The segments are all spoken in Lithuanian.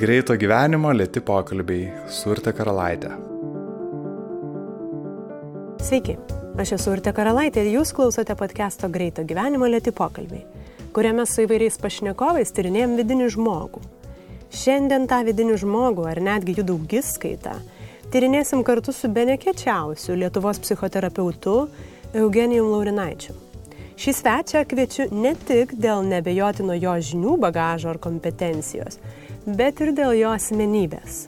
Greito gyvenimo lėti pokalbiai su Urte Karalaitė. Sveiki, aš esu Urte Karalaitė ir jūs klausote podcast'o Greito gyvenimo lėti pokalbiai, kuriame su įvairiais pašnekovais tyrinėjom vidinį žmogų. Šiandien tą vidinį žmogų, ar netgi jų daugiskaitą, tyrinėsim kartu su benekečiausiu Lietuvos psichoterapeutu Eugenijum Laurinaičiu. Šį svečią kviečiu ne tik dėl nebejotino jo žinių bagažo ar kompetencijos, bet ir dėl jo asmenybės.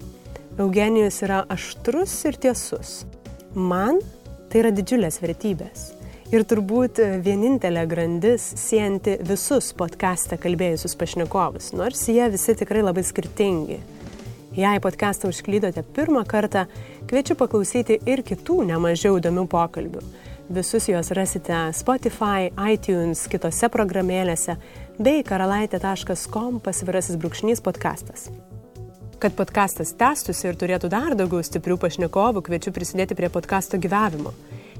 Eugenijus yra aštrus ir tiesus. Man tai yra didžiulės vertybės. Ir turbūt vienintelė grandis siejanti visus podcast'e kalbėjusius pašnekovus, nors jie visi tikrai labai skirtingi. Jei podcast'ą užklydote pirmą kartą, kviečiu paklausyti ir kitų nemažiau įdomių pokalbių Visus juos rasite Spotify, iTunes, kitose programėlėse bei karalaitė.com pasvirasis brūkšnys podcastas. Kad podcastas tęstųsi ir turėtų dar daugiau stiprių pašnekovų, kviečiu prisidėti prie podcasto gyvavimo,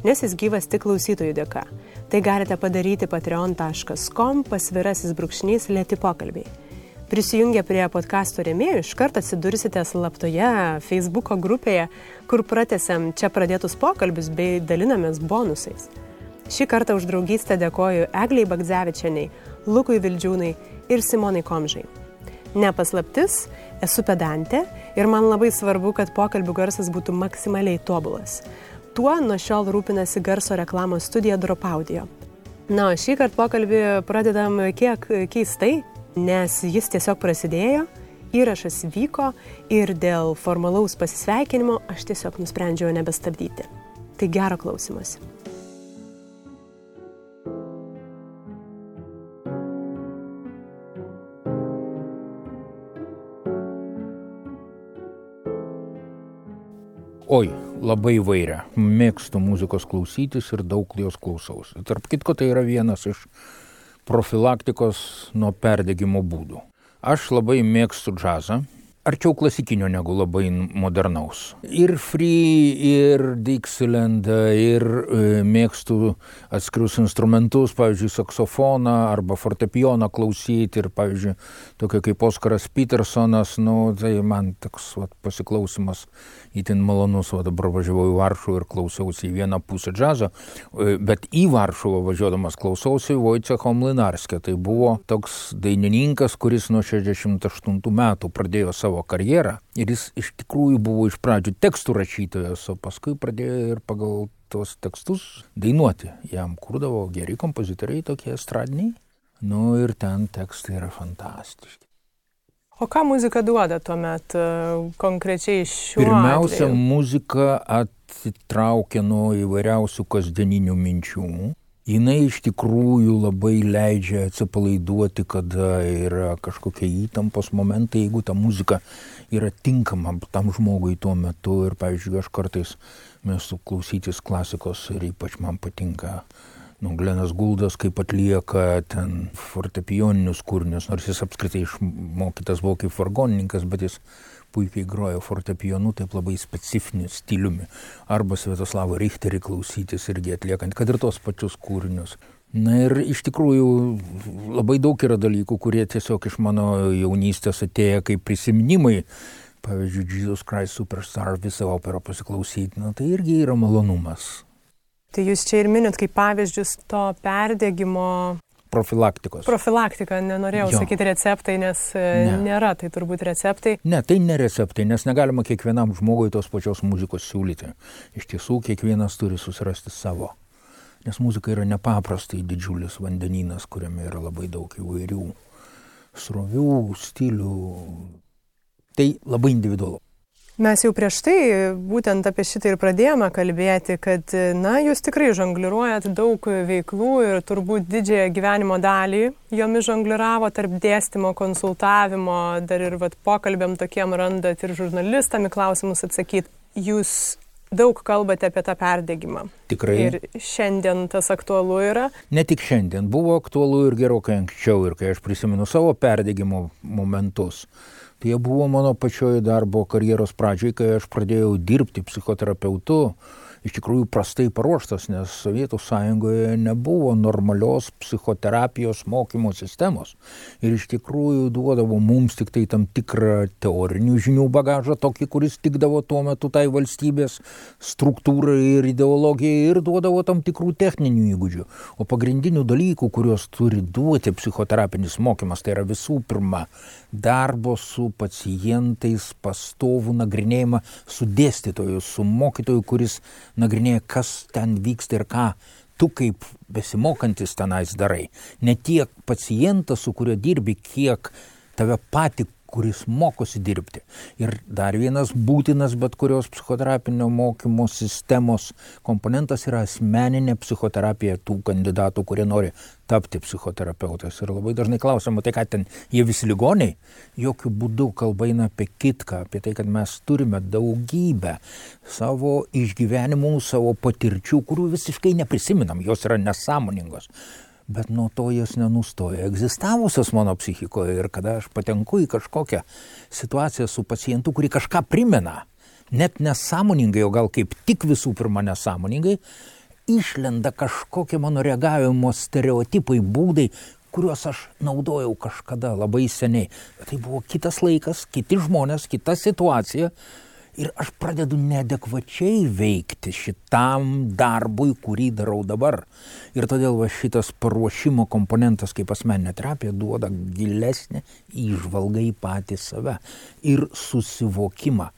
nes jis gyvas tik klausytojų dėka. Tai galite padaryti patreon.com pasvirasis brūkšnys lėti pokalbiai. Prisijungę prie podkasto rėmėjų, iškart atsidursite slaptoje Facebook'o grupėje, kur pratesiam čia pradėtus pokalbius bei dalinamės bonusais. Šį kartą už draugystę dėkoju Egliai Bagdzevičianiai, Lukui Vildžiūnai ir Simonai Komžai. Nepaslaptis, esu pedantė ir man labai svarbu, kad pokalbių garsas būtų maksimaliai tobulas. Tuo nuo šiol rūpinasi garso reklamos studija Drop Audio. Na, o šį kartą pokalbį pradedam kiek keistai, nes jis tiesiog prasidėjo, įrašas vyko ir dėl formalaus pasisveikinimo aš tiesiog nusprendžiau nebestabdyti. Tai gero klausimas. Oi, labai įvairia. Mėgstu muzikos klausytis ir daug jos klausaus. Tarp kitko, tai yra vienas iš profilaktikos nuo perdegimo būdų. Aš labai mėgstu džiazą, arčiau klasikinio negu labai modernaus. Ir Free, ir Dixieland, ir e, mėgstu atskirius instrumentus, pavyzdžiui, saksofoną arba fortepijoną klausyti ir, pavyzdžiui, tokio kaip Oskaras Petersonas, nu, tai man toks vat, pasiklausimas įtin malonus, o dabar važiavau į Varšuvą ir klausiausi į vieną pusę džiazo, e, bet į Varšuvą važiuodamas klausiausi Vojcecho Mlinarskio. Tai buvo toks dainininkas, kuris nuo 68 metų pradėjo savo karjerą ir jis iš tikrųjų buvo iš pradžių tekstų rašytojas, o paskui pradėjo ir pagal tuos tekstus dainuoti. Jam kurdavo geri kompozitoriai tokie estradiniai. Nu ir ten tekstai yra fantastiški. O ką muzika duoda tuomet e, konkrečiai šiuo Pirmiausia, atveju? muzika atitraukia nuo įvairiausių kasdieninių minčių. Jis iš tikrųjų labai leidžia atsipalaiduoti, kada yra kažkokie įtampos momentai, jeigu ta muzika yra tinkama tam žmogui tuo metu. Ir, pavyzdžiui, aš kartais mėgstu klausytis klasikos ir ypač man patinka nu, Glenas Guldas kaip atlieka ten fortepijoninius kūrinius, nors jis apskritai išmokytas buvo kaip vargonininkas, bet jis puikiai grojo fortepijonu, taip labai specifiniu stiliumi. Arba Sviatoslavo Richterį klausytis irgi atliekant, kad ir tos pačius kūrinius. Na ir iš tikrųjų labai daug yra dalykų, kurie tiesiog iš mano jaunystės atėję kaip prisiminimai. Pavyzdžiui, Jesus Christ Superstar visą operą pasiklausyti, na tai irgi yra malonumas. Tai jūs čia ir minit kaip pavyzdžius to perdėgymo. Profilaktikos. Profilaktika, nenorėjau jo. sakyti receptai, nes e, ne. nėra tai turbūt receptai. Ne, tai ne receptai, nes negalima kiekvienam žmogui tos pačios muzikos siūlyti. Iš tiesų, kiekvienas turi susirasti savo. Nes muzika yra nepaprastai didžiulis vandenynas, kuriame yra labai daug įvairių srovių, stilių. Tai labai individualu. Mes jau prieš tai būtent apie šitą ir pradėjome kalbėti, kad, na, jūs tikrai žongliruojat daug veiklų ir turbūt didžiąją gyvenimo dalį jomis žongliravo tarp dėstymo, konsultavimo, dar ir vat, pokalbėm tokiem randat ir žurnalistam į klausimus atsakyti. Jūs daug kalbate apie tą perdėgymą. Tikrai. Ir šiandien tas aktualu yra. Ne tik šiandien, buvo aktualu ir gerokai anksčiau. Ir kai aš prisimenu savo perdėgymo momentus, Tai jie buvo mano pačioj darbo karjeros pradžioj, kai aš pradėjau dirbti psichoterapeutu iš tikrųjų prastai paruoštas, nes Sovietų sąjungoje nebuvo normalios psichoterapijos mokymo sistemos. Ir iš tikrųjų duodavo mums tik tai tam tikrą teorinių žinių bagažą, tokį, kuris tikdavo tuo metu tai valstybės struktūrai ir ideologijai ir duodavo tam tikrų techninių įgūdžių. O pagrindinių dalykų, kuriuos turi duoti psichoterapinis mokymas, tai yra visų pirma darbo su pacientais, pastovų nagrinėjimą su dėstytoju, su mokytoju, kuris nagrinėja, kas ten vyksta ir ką tu kaip besimokantis tenais darai. Ne tiek pacientas, su kuriuo dirbi, kiek tave pati kuris mokosi dirbti. Ir dar vienas būtinas bet kurios psichoterapinio mokymo sistemos komponentas yra asmeninė psichoterapija tų kandidatų, kurie nori tapti psichoterapeutais. Ir labai dažnai klausima, tai ką ten, jie visi ligoniai? Jokių būdų kalba eina apie kitką, apie tai, kad mes turime daugybę savo išgyvenimų, savo patirčių, kurių visiškai neprisiminam, jos yra nesąmoningos bet nuo to jos nenustoja egzistavusios mano psichikoje ir kada aš patenku į kažkokią situaciją su pacientu, kuri kažką primena, net nesąmoningai, o gal kaip tik visų pirma nesąmoningai, išlenda kažkokie mano reagavimo stereotipai, būdai, kuriuos aš naudojau kažkada labai seniai. Bet tai buvo kitas laikas, kiti žmonės, kita situacija ir aš pradedu neadekvačiai veikti šitam darbui, kurį darau dabar. Ir todėl va šitas paruošimo komponentas kaip asmeninė terapija duoda gilesnę įžvalgą į patį save ir susivokimą,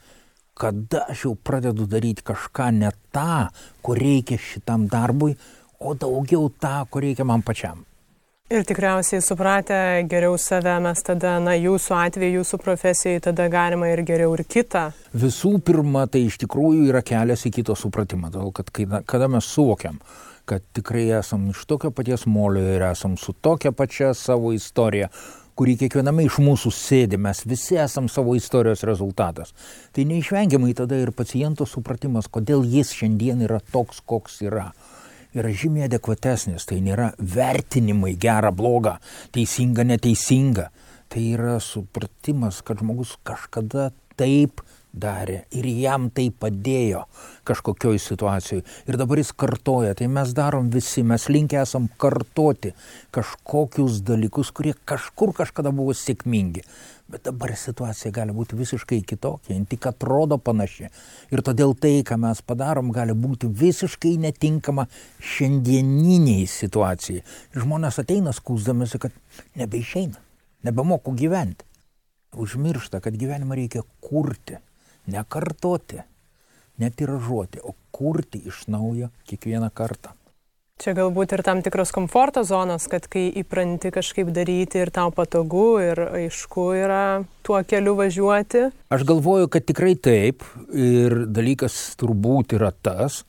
kada aš jau pradedu daryti kažką ne tą, ko reikia šitam darbui, o daugiau tą, ko reikia man pačiam. Ir tikriausiai supratę geriau save, mes tada, na, jūsų atveju, jūsų profesijai, tada galima ir geriau ir kitą. Visų pirma, tai iš tikrųjų yra kelias į kito supratimą, todėl kad kai, kada mes suvokiam, kad tikrai esam iš tokio paties molio ir esam su tokia pačia savo istorija, kurį kiekviename iš mūsų sėdi, mes visi esam savo istorijos rezultatas. Tai neišvengiamai tada ir paciento supratimas, kodėl jis šiandien yra toks, koks yra yra žymiai adekvatesnis, tai nėra vertinimai gera, bloga, teisinga, neteisinga. Tai yra supratimas, kad žmogus kažkada taip darė ir jam tai padėjo kažkokioj situacijoj. Ir dabar jis kartoja, tai mes darom visi, mes linkę esam kartoti kažkokius dalykus, kurie kažkur kažkada buvo sėkmingi. Bet dabar situacija gali būti visiškai kitokia, jin tik atrodo panaši. Ir todėl tai, ką mes padarom, gali būti visiškai netinkama šiandieniniai situacijai. Žmonės ateina skūsdamėsi, kad nebeišeina, nebemoku gyventi. Užmiršta, kad gyvenimą reikia kurti, nekartoti, netiražuoti, o kurti iš naujo kiekvieną kartą. Čia galbūt ir tam tikros komforto zonos, kad kai įpranti kažkaip daryti ir tau patogu ir aišku yra tuo keliu važiuoti. Aš galvoju, kad tikrai taip ir dalykas turbūt yra tas,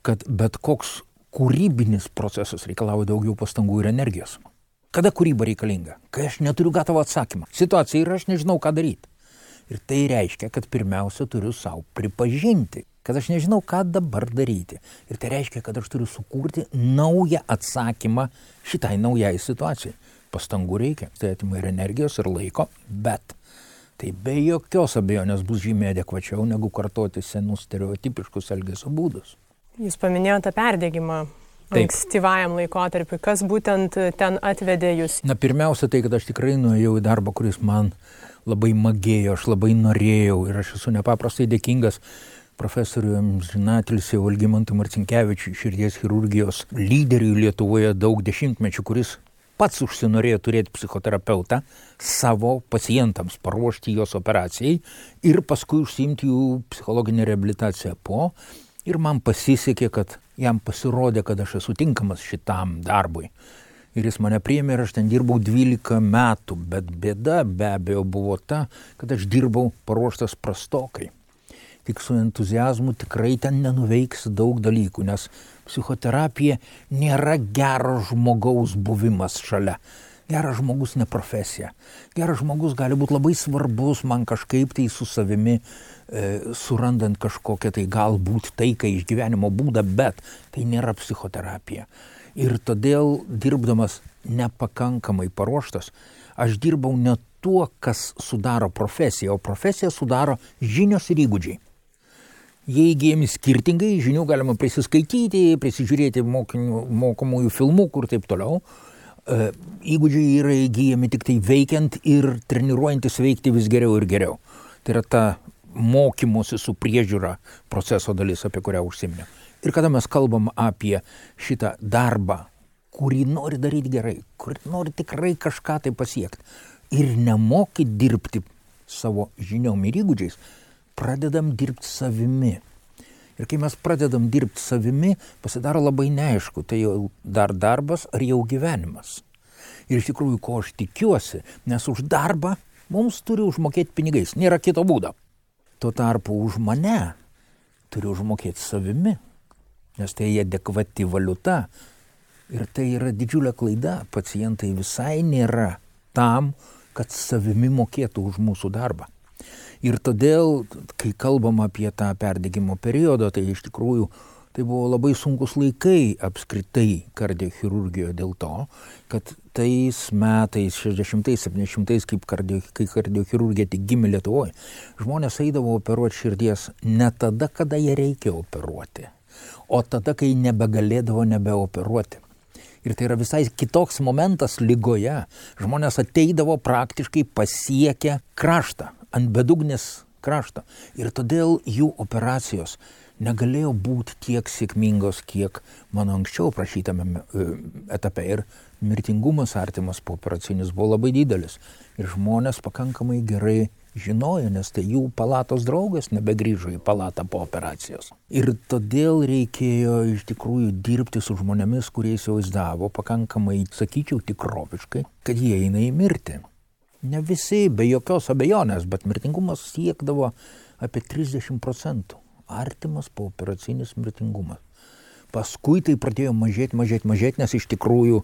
kad bet koks kūrybinis procesas reikalauja daugiau pastangų ir energijos. Kada kūryba reikalinga? Kai aš neturiu gatavo atsakymą. Situacija ir aš nežinau, ką daryti. Ir tai reiškia, kad pirmiausia turiu savo pripažinti, kad aš nežinau, ką dabar daryti. Ir tai reiškia, kad aš turiu sukurti naują atsakymą šitai naujai situacijai. Pastangų reikia, tai atima ir energijos, ir laiko, bet tai be jokios abejonės bus žymiai adekvačiau negu kartoti senus stereotipiškus elgesio būdus. Jūs paminėjote perdėgymą. Ankstyvajam laikotarpiu, kas būtent ten atvedė jūs? Na, pirmiausia, tai, kad aš tikrai nuėjau į darbą, kuris man labai magėjo, aš labai norėjau ir aš esu nepaprastai dėkingas profesoriui amžinatilsį Valgimantui Marcinkievičiui, širdies chirurgijos lyderiui Lietuvoje daug dešimtmečių, kuris pats užsinorėjo turėti psichoterapeutą savo pacientams, paruošti jos operacijai ir paskui užsiimti jų psichologinę reabilitaciją po. Ir man pasisekė, kad jam pasirodė, kad aš esu tinkamas šitam darbui. Ir jis mane priėmė ir aš ten dirbau 12 metų, bet bėda be abejo buvo ta, kad aš dirbau paruoštas prastokai tik su entuzijazmu tikrai ten nenuveiksi daug dalykų, nes psichoterapija nėra gero žmogaus buvimas šalia. Geras žmogus ne profesija. Geras žmogus gali būti labai svarbus man kažkaip tai su savimi, e, surandant kažkokią tai galbūt taiką išgyvenimo būdą, bet tai nėra psichoterapija. Ir todėl dirbdamas nepakankamai paruoštas, aš dirbau ne tuo, kas sudaro profesiją, o profesiją sudaro žinios ir įgūdžiai Jie įgyjami skirtingai, žinių galima prisiskaityti, prisižiūrėti mokinių, mokomųjų filmukų ir taip toliau. E, įgūdžiai yra įgyjami tik tai veikiant ir treniruojantis veikti vis geriau ir geriau. Tai yra ta mokymosi su priežiūra proceso dalis, apie kurią užsiminė. Ir kada mes kalbam apie šitą darbą, kurį nori daryti gerai, kur nori tikrai kažką tai pasiekti ir nemoki dirbti savo žiniom ir įgūdžiais, pradedam dirbti savimi. Ir kai mes pradedam dirbti savimi, pasidaro labai neaišku, tai jau dar darbas ar jau gyvenimas. Ir iš tikrųjų, ko aš tikiuosi, nes už darbą mums turi užmokėti pinigais, nėra kito būdo. Tuo tarpu už mane turi užmokėti savimi, nes tai adekvati valiuta. Ir tai yra didžiulė klaida. Pacientai visai nėra tam, kad savimi mokėtų už mūsų darbą. Ir todėl, kai kalbam apie tą perdėgymo periodą, tai iš tikrųjų tai buvo labai sunkus laikai apskritai kardiochirurgijoje dėl to, kad tais metais, 60-70, kaip kardio, kai kardiochirurgija tik gimė Lietuvoje, žmonės eidavo operuoti širdies ne tada, kada jie reikia operuoti, o tada, kai nebegalėdavo nebeoperuoti. Ir tai yra visai kitoks momentas lygoje. Žmonės ateidavo praktiškai pasiekę kraštą ant bedugnės krašto. Ir todėl jų operacijos negalėjo būti tiek sėkmingos, kiek mano anksčiau prašytame e, etape. Ir mirtingumas artimas po operacinis buvo labai didelis. Ir žmonės pakankamai gerai žinojo, nes tai jų palatos draugas nebegrįžo į palatą po operacijos. Ir todėl reikėjo iš tikrųjų dirbti su žmonėmis, kurie įsivaizdavo pakankamai, sakyčiau, tikroviškai, kad jie eina į mirtį. Ne visi, be jokios abejonės, bet mirtingumas siekdavo apie 30 procentų. Artimas pooperacinis mirtingumas. Paskui tai pradėjo mažėti, mažėti, mažėti, nes iš tikrųjų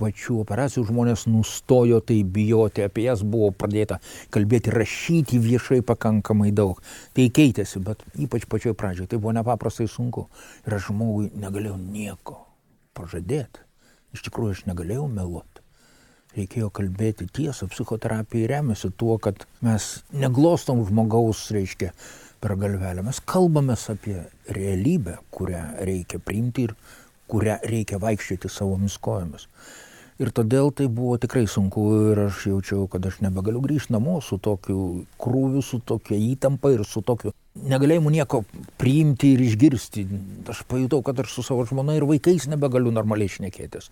pačių operacijų žmonės nustojo tai bijoti, apie jas buvo pradėta kalbėti, rašyti viešai pakankamai daug. Tai keitėsi, bet ypač pačioj pradžioje tai buvo nepaprastai sunku. Ir aš žmogui negalėjau nieko pažadėti. Iš tikrųjų aš negalėjau meluoti reikėjo kalbėti tiesą, psichoterapija remiasi tuo, kad mes neglostom žmogaus, reiškia, per galvelę, mes kalbamės apie realybę, kurią reikia priimti ir kurią reikia vaikščioti savomis kojomis. Ir todėl tai buvo tikrai sunku ir aš jaučiau, kad aš nebegaliu grįžti namo su tokiu krūviu, su tokia įtampa ir su tokiu negalėjimu nieko priimti ir išgirsti. Aš pajutau, kad aš su savo žmona ir vaikais nebegaliu normaliai šnekėtis.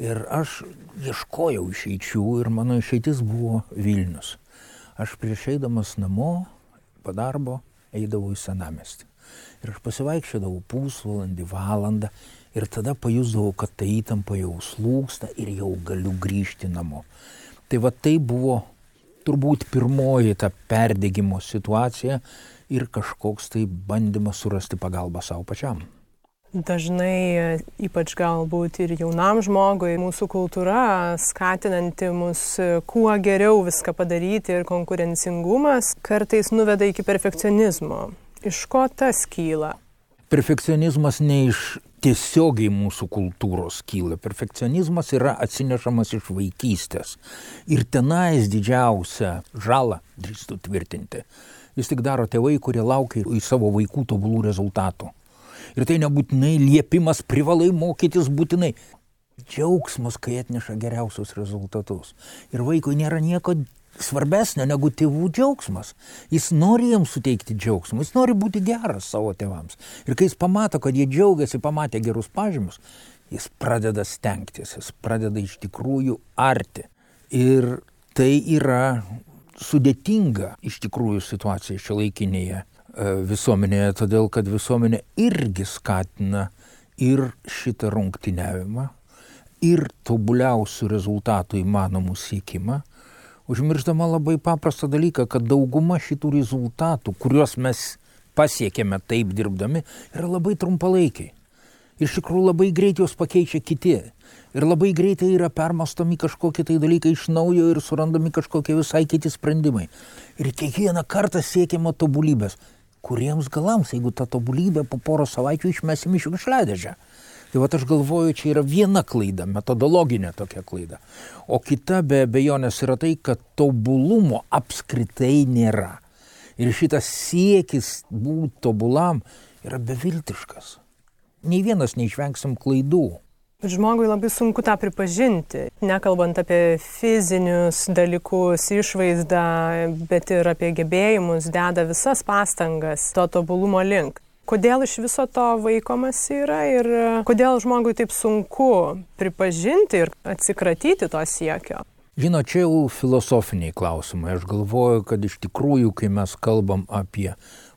Ir aš ieškojau išeičių ir mano išeitis buvo Vilnius. Aš prieš eidamas namo, po darbo, eidavau į senamestį. Ir aš pasivaikščiodavau pusvalandį, valandą ir tada pajusdavau, kad ta įtampa jau slūksta ir jau galiu grįžti namo. Tai va tai buvo turbūt pirmoji ta perdėgymo situacija ir kažkoks tai bandymas surasti pagalbą savo pačiam. Dažnai, ypač galbūt ir jaunam žmogui, mūsų kultūra skatinanti mus kuo geriau viską padaryti ir konkurencingumas kartais nuveda iki perfekcionizmo. Iš ko tas kyla? Perfekcionizmas ne iš tiesiogiai mūsų kultūros kyla. Perfekcionizmas yra atsinešamas iš vaikystės. Ir tenais didžiausią žalą, drįstu tvirtinti, vis tik daro tėvai, kurie laukia į savo vaikų tobulų rezultatų Ir tai nebūtinai liepimas privalai mokytis būtinai. Džiaugsmas, kai atneša geriausius rezultatus. Ir vaikui nėra nieko svarbesnio negu tėvų džiaugsmas. Jis nori jiems suteikti džiaugsmą, jis nori būti geras savo tėvams. Ir kai jis pamato, kad jie džiaugiasi, pamatė gerus pažymus, jis pradeda stengtis, jis pradeda iš tikrųjų arti. Ir tai yra sudėtinga iš tikrųjų situacija šiuolaikinėje E, visuomenėje, todėl kad visuomenė irgi skatina ir šitą rungtyniavimą, ir tobuliausių rezultatų įmanomų siekimą, užmirštama labai paprastą dalyką, kad dauguma šitų rezultatų, kuriuos mes pasiekėme taip dirbdami, yra labai trumpalaikiai. Iš tikrųjų labai greit juos pakeičia kiti. Ir labai greitai yra permastomi kažkokie tai dalykai iš naujo ir surandami kažkokie visai kiti sprendimai. Ir kiekvieną kartą siekiama tobulybės kuriems galams, jeigu tą tobulybę po poro savaičių išmesim iš šiukšliadėžę. Tai va aš galvoju, čia yra viena klaida, metodologinė tokia klaida. O kita be abejonės yra tai, kad tobulumo apskritai nėra. Ir šitas siekis būti tobulam yra beviltiškas. Nei vienas neišvengsim klaidų. Bet žmogui labai sunku tą pripažinti, nekalbant apie fizinius dalykus, išvaizdą, bet ir apie gebėjimus, deda visas pastangas to tobulumo link. Kodėl iš viso to vaikomas yra ir kodėl žmogui taip sunku pripažinti ir atsikratyti to siekio? Žinot, čia jau filosofiniai klausimai. Aš galvoju, kad iš tikrųjų, kai mes kalbam apie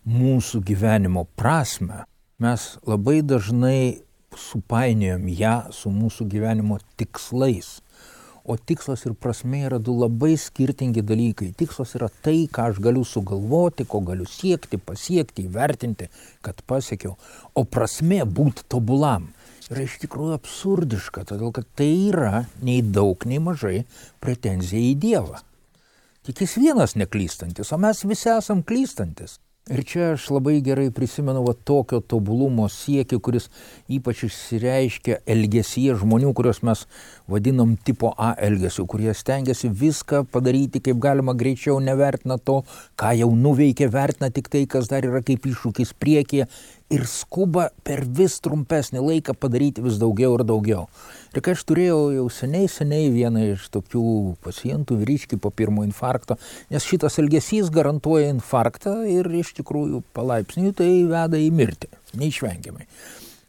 mūsų gyvenimo prasme, mes labai dažnai supainiojom ją su mūsų gyvenimo tikslais. O tikslas ir prasme yra du labai skirtingi dalykai. Tikslas yra tai, ką aš galiu sugalvoti, ko galiu siekti, pasiekti, įvertinti, kad pasiekiau. O prasme būti tobulam yra iš tikrųjų absurdiška, todėl kad tai yra nei daug, nei mažai pretenzija į Dievą. Tik jis vienas neklystantis, o mes visi esam klystantis. Ir čia aš labai gerai prisimenu va tokio tobulumo siekį, kuris ypač išsireiškia elgesyje žmonių, kuriuos mes vadinam tipo A elgesiu, kurie stengiasi viską padaryti kaip galima greičiau, nevertina to, ką jau nuveikė, vertina tik tai, kas dar yra kaip iššūkis priekyje ir skuba per vis trumpesnį laiką padaryti vis daugiau ir daugiau. Ir kai aš turėjau jau seniai, seniai vieną iš tokių pacientų, vyriškį po pirmo infarkto, nes šitas elgesys garantuoja infarktą ir iš tikrųjų palaipsniui tai veda į mirtį, neišvengiamai.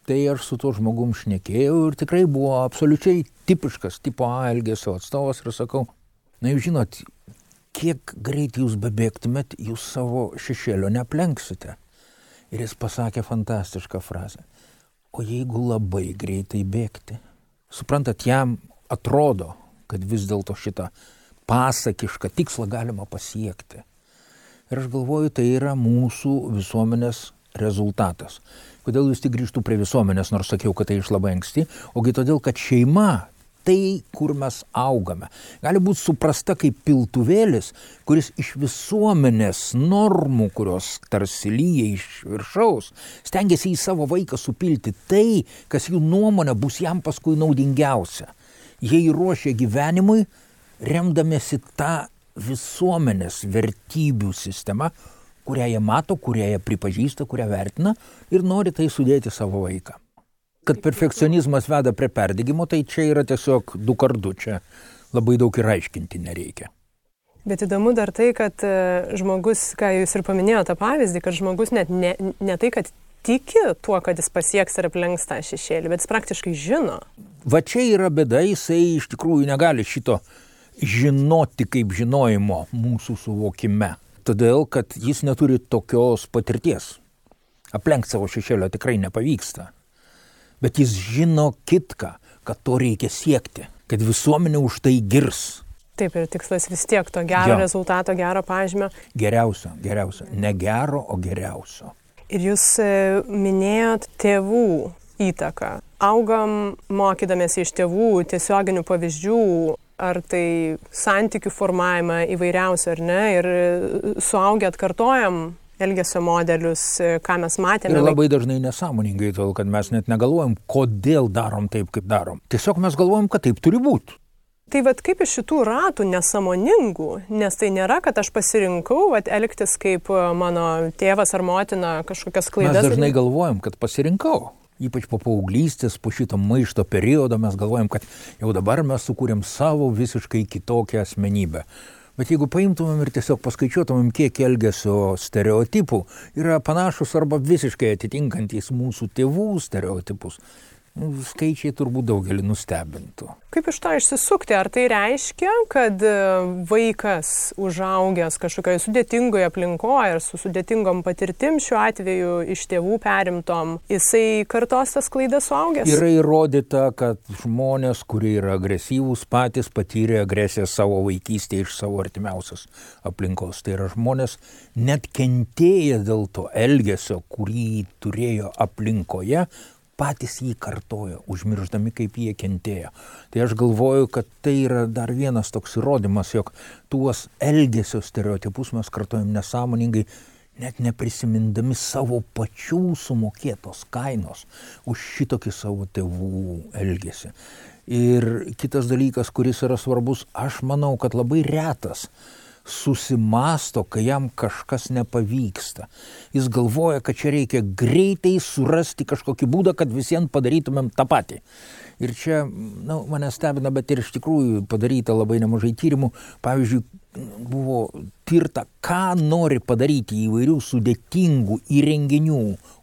Tai aš su tuo žmogum šnekėjau ir tikrai buvo absoliučiai tipiškas tipo A elgesio atstovas ir sakau, na jūs žinot, kiek greit jūs bebėgtumėt, jūs savo šešėlio neplenksite. Ir jis pasakė fantastišką frazę. O jeigu labai greitai bėgti? Suprantat, jam atrodo, kad vis dėlto šitą pasakišką tikslą galima pasiekti. Ir aš galvoju, tai yra mūsų visuomenės rezultatas. Kodėl vis tik grįžtų prie visuomenės, nors sakiau, kad tai iš labai anksti, ogi todėl, kad šeima tai, kur mes augame. Gali būti suprasta kaip piltuvėlis, kuris iš visuomenės normų, kurios tarsi lyja iš viršaus, stengiasi į savo vaiką supilti tai, kas jų nuomonė bus jam paskui naudingiausia. Jie įruošia gyvenimui, remdamėsi tą visuomenės vertybių sistemą, kurią jie mato, kurią jie pripažįsta, kurią vertina ir nori tai sudėti savo vaiką kad perfekcionizmas veda prie perdegimo, tai čia yra tiesiog du kartu, čia labai daug ir aiškinti nereikia. Bet įdomu dar tai, kad e, žmogus, ką jūs ir paminėjote tą pavyzdį, kad žmogus net ne, ne tai, kad tiki tuo, kad jis pasieks ir aplenks tą šešėlį, bet jis praktiškai žino. Va čia yra bėda, jisai iš tikrųjų negali šito žinoti kaip žinojimo mūsų suvokime. Todėl, kad jis neturi tokios patirties. Aplenkti savo šešėlio tikrai nepavyksta bet jis žino kitką, kad to reikia siekti, kad visuomenė už tai girs. Taip, ir tikslas vis tiek to gero jo. rezultato, gero pažymio. Geriausio, geriausio. Ne gero, o geriausio. Ir jūs e, minėjot tėvų įtaką. Augam mokydamėsi iš tėvų tiesioginių pavyzdžių, ar tai santykių formavimą įvairiausių ar ne, ir e, suaugę atkartojam elgesio modelius, e, ką mes matėme. Ir labai dažnai nesąmoningai, todėl kad mes net negalvojam, kodėl darom taip, kaip darom. Tiesiog mes galvojam, kad taip turi būti. Tai vad kaip iš šitų ratų nesamoningų, nes tai nėra, kad aš pasirinkau vat, elgtis kaip e, mano tėvas ar motina kažkokias klaidas. Mes dažnai galvojam, kad pasirinkau. Ypač po paauglystės, po šito maišto periodo mes galvojam, kad jau dabar mes sukūrėm savo visiškai kitokią asmenybę. Bet jeigu paimtumėm ir tiesiog paskaičiuotumėm, kiek elgesio stereotipų yra panašus arba visiškai atitinkantys mūsų tėvų stereotipus, Nu, skaičiai turbūt daugelį nustebintų. Kaip iš to išsisukti? Ar tai reiškia, kad e, vaikas užaugęs kažkokioje sudėtingoje aplinkoje ir su sudėtingom patirtim šiuo atveju iš tėvų perimtom, jisai kartos tas klaidas suaugęs? Yra įrodyta, kad žmonės, kurie yra agresyvūs, patys patyrė agresiją savo vaikystėje iš savo artimiausios aplinkos. Tai yra žmonės net kentėję dėl to elgesio, kurį turėjo aplinkoje, patys jį kartojo, užmirždami, kaip jie kentėjo. Tai aš galvoju, kad tai yra dar vienas toks įrodymas, jog tuos elgesio stereotipus mes kartojam nesąmoningai, net neprisimindami savo pačių sumokėtos kainos už šitokį savo tėvų elgesį. Ir kitas dalykas, kuris yra svarbus, aš manau, kad labai retas susimasto, kai jam kažkas nepavyksta. Jis galvoja, kad čia reikia greitai surasti kažkokį būdą, kad visiems padarytumėm tą patį. Ir čia, nu, mane stebina, bet ir iš tikrųjų padaryta labai nemažai tyrimų. Pavyzdžiui, buvo tirta, ką nori padaryti įvairių sudėtingų įrenginių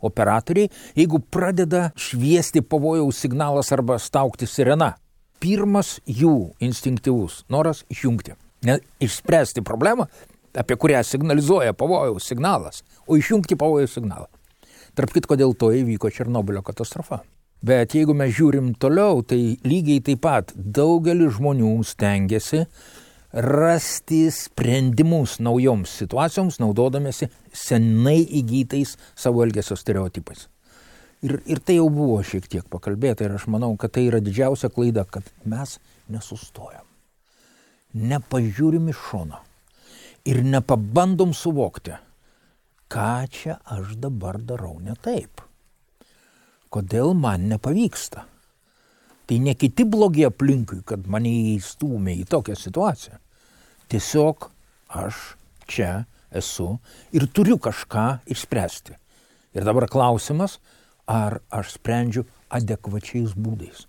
operatoriai, jeigu pradeda šviesti pavojaus signalas arba staukti sirena. Pirmas jų instinktyvus noras išjungti. Ne išspręsti problemą, apie kurią signalizuoja pavojaus signalas, o išjungti pavojaus signalą. Tarp kitko dėl to įvyko Černobylio katastrofa. Bet jeigu mes žiūrim toliau, tai lygiai taip pat daugelis žmonių stengiasi rasti sprendimus naujoms situacijoms, naudodamėsi senai įgytais savo elgesio stereotipais. Ir, ir tai jau buvo šiek tiek pakalbėta ir aš manau, kad tai yra didžiausia klaida, kad mes nesustojam. Nepažiūrim iš šono ir nepabandom suvokti, ką čia aš dabar darau ne taip kodėl man nepavyksta. Tai ne kiti blogi aplinkui, kad mane įstūmė į tokią situaciją. Tiesiog aš čia esu ir turiu kažką išspręsti. Ir dabar klausimas, ar aš sprendžiu adekvačiais būdais.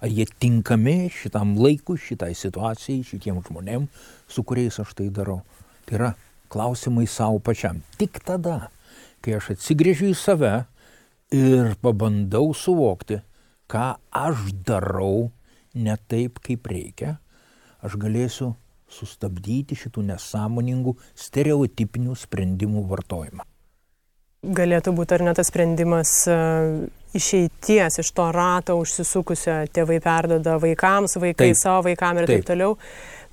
Ar jie tinkami šitam laikui, šitai situacijai, šitiem žmonėm, su kuriais aš tai darau. Tai yra klausimai savo pačiam. Tik tada, kai aš atsigrėžiu į save ir pabandau suvokti, ką aš darau ne taip, kaip reikia, aš galėsiu sustabdyti šitų nesąmoningų stereotipinių sprendimų vartojimą. Galėtų būti ar ne tas sprendimas e, išeities iš to rato užsisukusio, tėvai perdoda vaikams, vaikai taip, savo vaikams ir taip, taip toliau.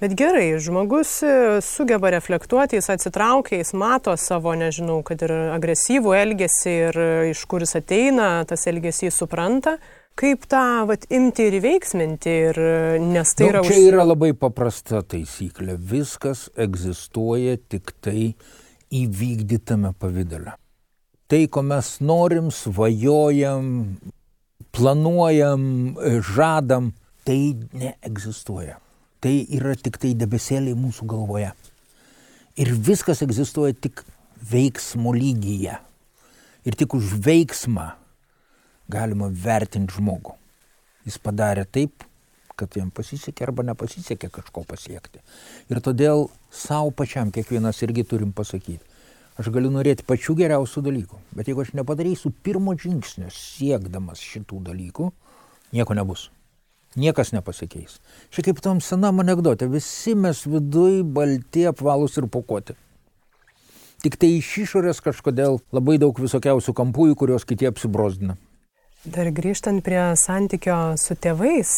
Bet gerai, žmogus e, sugeba reflektuoti, jis atsitraukia, jis mato savo, nežinau, kad ir agresyvų elgesį ir e, iš kur jis ateina, tas elgesys supranta. Kaip tą vat, imti ir įveiksminti, ir, nes tai nu, yra... Čia yra labai paprasta taisyklė. Viskas egzistuoja tik tai įvykdytame pavydale. Tai, ko mes norim, svajojam, planuojam, žadam, tai neegzistuoja tai yra tik tai debesėliai mūsų galvoje. Ir viskas egzistuoja tik veiksmo lygyje. Ir tik už veiksmą galima vertinti žmogų. Jis padarė taip, kad jam pasisekė arba nepasisekė kažko pasiekti. Ir todėl savo pačiam kiekvienas irgi turim pasakyti. Aš galiu norėti pačių geriausių dalykų, bet jeigu aš nepadarysiu pirmo žingsnio siekdamas šitų dalykų, nieko nebus niekas nepasikeis. Čia kaip tom senam anegdote, visi mes viduj balti, apvalus ir pokoti. Tik tai iš išorės kažkodėl labai daug visokiausių kampų, kuriuos kiti apsibrozdina. Dar grįžtant prie santykio su tėvais,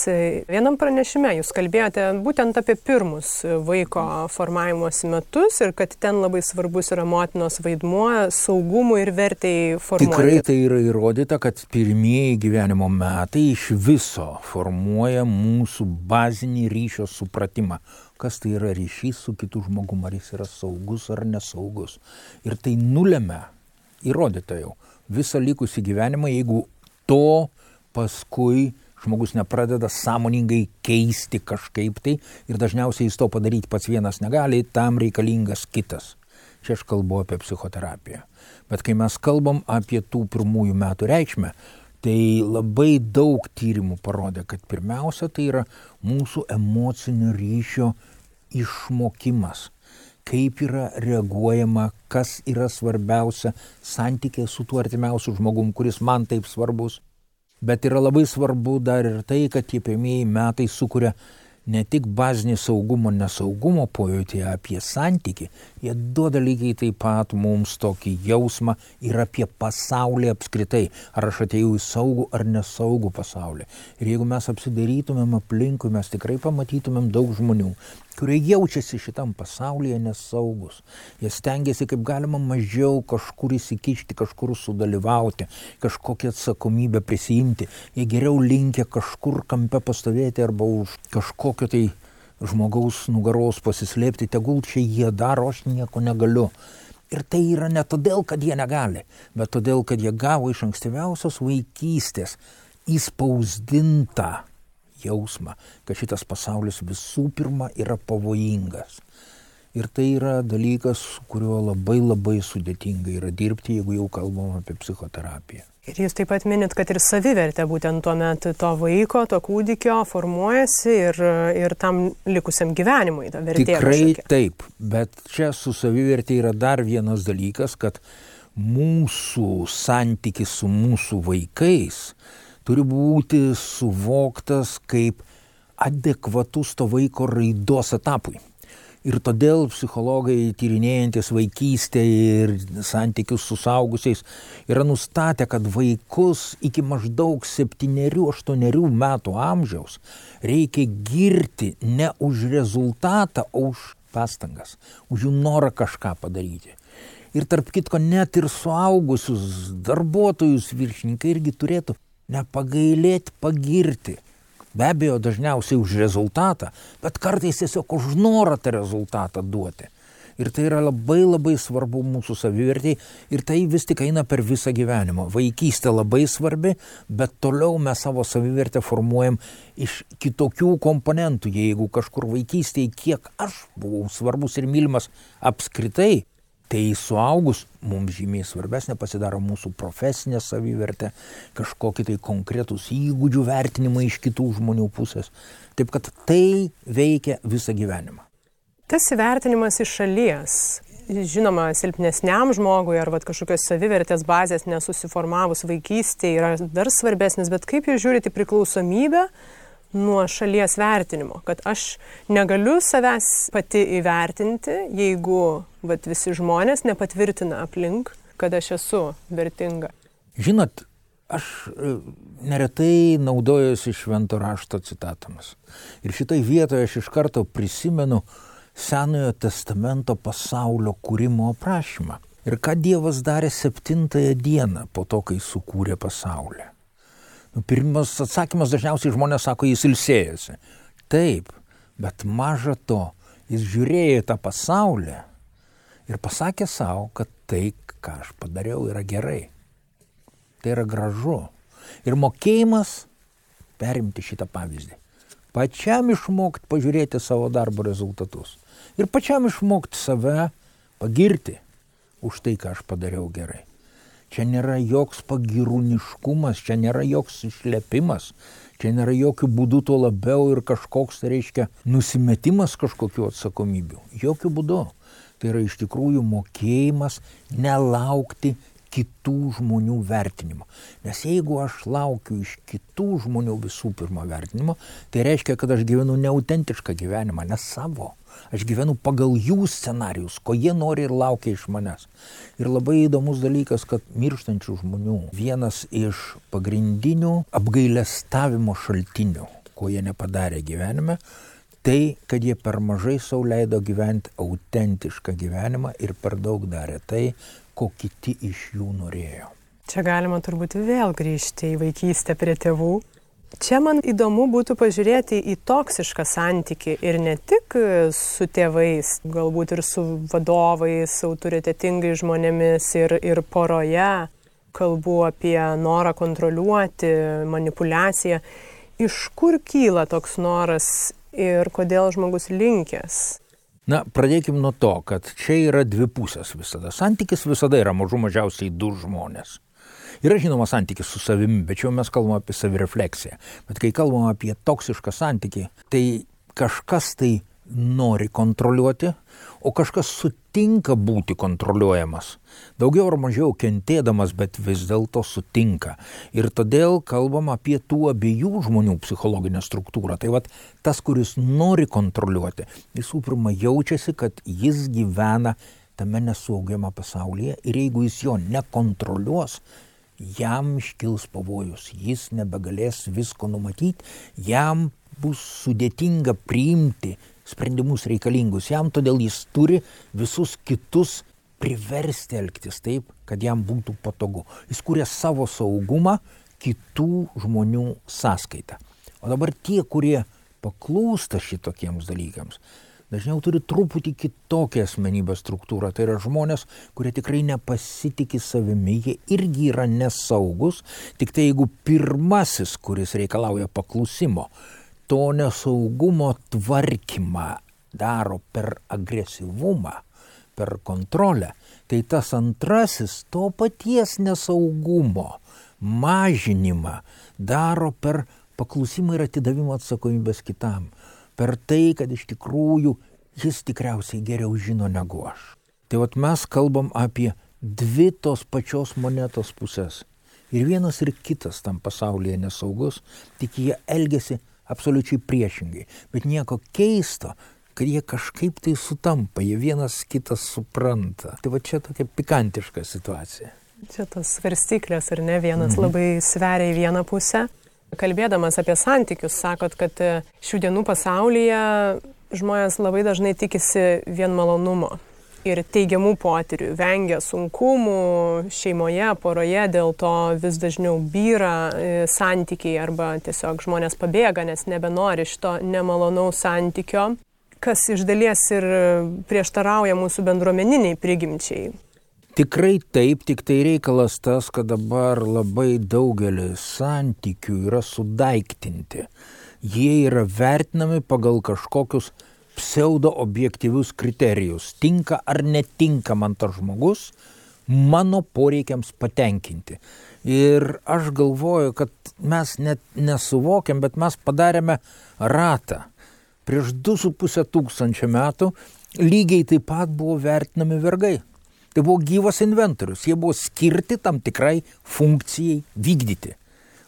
vienam pranešime jūs kalbėjote būtent apie pirmus vaiko formavimosi metus ir kad ten labai svarbus yra motinos vaidmuo saugumui ir vertėjai formuoti. Tikrai tai yra įrodyta, kad pirmieji gyvenimo metai iš viso formuoja mūsų bazinį ryšio supratimą. Kas tai yra ryšys su kitu žmogumi, ar jis yra saugus ar nesaugus. Ir tai nulėmė, įrodyta jau, visą likusį gyvenimą, jeigu to paskui žmogus nepradeda sąmoningai keisti kažkaip tai ir dažniausiai jis to padaryti pats vienas negali, tam reikalingas kitas. Čia aš kalbu apie psichoterapiją. Bet kai mes kalbam apie tų pirmųjų metų reikšmę, tai labai daug tyrimų parodė, kad pirmiausia tai yra mūsų emocinio ryšio išmokimas kaip yra reaguojama, kas yra svarbiausia santykė su tuo artimiausiu žmogum, kuris man taip svarbus. Bet yra labai svarbu dar ir tai, kad tie pirmieji metai sukuria ne tik bazinį saugumo, nesaugumo pojūtį apie santyki, jie duoda lygiai taip pat mums tokį jausmą ir apie pasaulį apskritai, ar aš atėjau į saugų ar nesaugų pasaulį. Ir jeigu mes apsidarytumėm aplinkui, mes tikrai pamatytumėm daug žmonių, kurie jaučiasi šitam pasaulyje nesaugus. Jie stengiasi kaip galima mažiau kažkur įsikišti, kažkur sudalyvauti, kažkokią atsakomybę prisijimti. Jie geriau linkia kažkur kampe pastovėti arba už kažkokio tai žmogaus nugaros pasislėpti, tegul čia jie daro, aš nieko negaliu. Ir tai yra ne todėl, kad jie negali, bet todėl, kad jie gavo iš ankstyviausios vaikystės įspausdintą jausmą, kad šitas pasaulis visų pirma yra pavojingas. Ir tai yra dalykas, kuriuo labai labai sudėtinga yra dirbti, jeigu jau kalbam apie psichoterapiją. Ir jūs taip pat minit, kad ir savivertė būtent tuo metu to vaiko, to kūdikio formuojasi ir, ir tam likusiam gyvenimui ta vertė. Tikrai kažkokia. taip, bet čia su savivertė yra dar vienas dalykas, kad mūsų santykis su mūsų vaikais turi būti suvoktas kaip adekvatus to vaiko raidos etapui. Ir todėl psichologai tyrinėjantis vaikystę ir santykius su saugusiais yra nustatę, kad vaikus iki maždaug 7-8 metų amžiaus reikia girti ne už rezultatą, o už pastangas, už jų norą kažką padaryti. Ir tarp kitko, net ir suaugusius darbuotojus viršininkai irgi turėtų nepagailėti pagirti Be abejo, dažniausiai už rezultatą, bet kartais tiesiog už norą tą rezultatą duoti. Ir tai yra labai labai svarbu mūsų savivertiai ir tai vis tik eina per visą gyvenimą. Vaikystė labai svarbi, bet toliau mes savo savivertę formuojam iš kitokių komponentų. Jeigu kažkur vaikystėje, kiek aš buvau svarbus ir mylimas apskritai, Tai suaugus mums žymiai svarbesnė pasidaro mūsų profesinė savivertė, kažkokie tai konkretūs įgūdžių vertinimai iš kitų žmonių pusės. Taip kad tai veikia visą gyvenimą. Tas įvertinimas iš šalies, žinoma, silpnesniam žmogui ar kažkokios savivertės bazės nesusiformavus vaikystėje yra dar svarbesnis, bet kaip jūs žiūrite priklausomybę nuo šalies vertinimo, kad aš negaliu savęs pati įvertinti, jeigu vat, visi žmonės nepatvirtina aplink, kad aš esu vertinga. Žinot, aš e, neretai naudojuosi švento rašto citatomis. Ir šitai vietoje aš iš karto prisimenu Senojo testamento pasaulio kūrimo aprašymą. Ir ką Dievas darė septintąją dieną po to, kai sukūrė pasaulį. Nu, pirmas atsakymas dažniausiai žmonės sako, jis ilsėjosi. Taip, bet maža to, jis žiūrėjo tą pasaulį ir pasakė savo, kad tai, ką aš padariau, yra gerai. Tai yra gražu. Ir mokėjimas perimti šitą pavyzdį. Pačiam išmokti pažiūrėti savo darbo rezultatus. Ir pačiam išmokti save pagirti už tai, ką aš padariau gerai. Čia nėra joks pagirūniškumas, čia nėra joks išlepimas, čia nėra jokių būdų to labiau ir kažkoks, reiškia, nusimetimas kažkokiu atsakomybių. Jokių būdų. Tai yra iš tikrųjų mokėjimas nelaukti kitų žmonių vertinimo. Nes jeigu aš laukiu iš kitų žmonių visų pirma vertinimo, tai reiškia, kad aš gyvenu neautentišką gyvenimą, ne savo. Aš gyvenu pagal jų scenarius, ko jie nori ir laukia iš manęs. Ir labai įdomus dalykas, kad mirštančių žmonių vienas iš pagrindinių apgailestavimo šaltinių, ko jie nepadarė gyvenime, tai, kad jie per mažai savo leido gyventi autentišką gyvenimą ir per daug darė tai, ko kiti iš jų norėjo. Čia galima turbūt vėl grįžti į vaikystę prie tėvų Čia man įdomu būtų pažiūrėti į toksišką santyki ir ne tik su tėvais, galbūt ir su vadovais, autoritetingai žmonėmis ir, ir poroje. Kalbu apie norą kontroliuoti, manipulaciją. Iš kur kyla toks noras ir kodėl žmogus linkęs? Na, pradėkime nuo to, kad čia yra dvi pusės visada. Santykis visada yra mažų mažiausiai du žmonės. Yra žinoma santykis su savimi, bet čia mes kalbame apie savirefleksiją. Bet kai kalbame apie toksišką santykį, tai kažkas tai nori kontroliuoti, o kažkas sutinka būti kontroliuojamas. Daugiau ar mažiau kentėdamas, bet vis dėlto sutinka. Ir todėl kalbam apie tų abiejų žmonių psichologinę struktūrą. Tai vad tas, kuris nori kontroliuoti, visų pirma jaučiasi, kad jis gyvena tame nesaugiame pasaulyje ir jeigu jis jo nekontroliuos, jam iškils pavojus, jis nebegalės visko numatyti, jam bus sudėtinga priimti sprendimus reikalingus jam, todėl jis turi visus kitus priversti elgtis taip, kad jam būtų patogu. Jis kūrė savo saugumą kitų žmonių sąskaitą. O dabar tie, kurie paklūsta šitokiems dalykams, dažniau turi truputį kitokią asmenybės struktūrą. Tai yra žmonės, kurie tikrai nepasitikė savimi, jie irgi yra nesaugus, tik tai jeigu pirmasis, kuris reikalauja paklusimo, to nesaugumo tvarkymą daro per agresyvumą, per kontrolę, tai tas antrasis to paties nesaugumo mažinimą daro per paklusimą ir atidavimą atsakomybės kitam. Per tai, kad iš tikrųjų jis tikriausiai geriau žino negu aš. Tai vat mes kalbam apie dvi tos pačios monetos pusės. Ir vienas ir kitas tam pasaulyje nesaugus, tik jie elgesi absoliučiai priešingai. Bet nieko keisto, kad jie kažkaip tai sutampa, jie vienas kitas supranta. Tai va čia tokia pikantiška situacija. Čia tos svarstyklės ar ne, vienas mhm. labai sveria į vieną pusę. Kalbėdamas apie santykius, sakot, kad e, šių dienų pasaulyje žmonės labai dažnai tikisi vien malonumo ir teigiamų potyrių, vengia sunkumų šeimoje, poroje, dėl to vis dažniau byra e, santykiai arba tiesiog žmonės pabėga, nes nebenori šito nemalonaus santykio kas iš dalies ir prieštarauja mūsų bendruomeniniai prigimčiai. Tikrai taip, tik tai reikalas tas, kad dabar labai daugelis santykių yra sudaiktinti. Jie yra vertinami pagal kažkokius pseudo objektyvius kriterijus. Tinka ar netinka man tas žmogus mano poreikiams patenkinti. Ir aš galvoju, kad mes net nesuvokiam, bet mes padarėme ratą prieš 2,5 tūkstančio metų lygiai taip pat buvo vertinami vergai. Tai buvo gyvas inventorius, jie buvo skirti tam tikrai funkcijai vykdyti.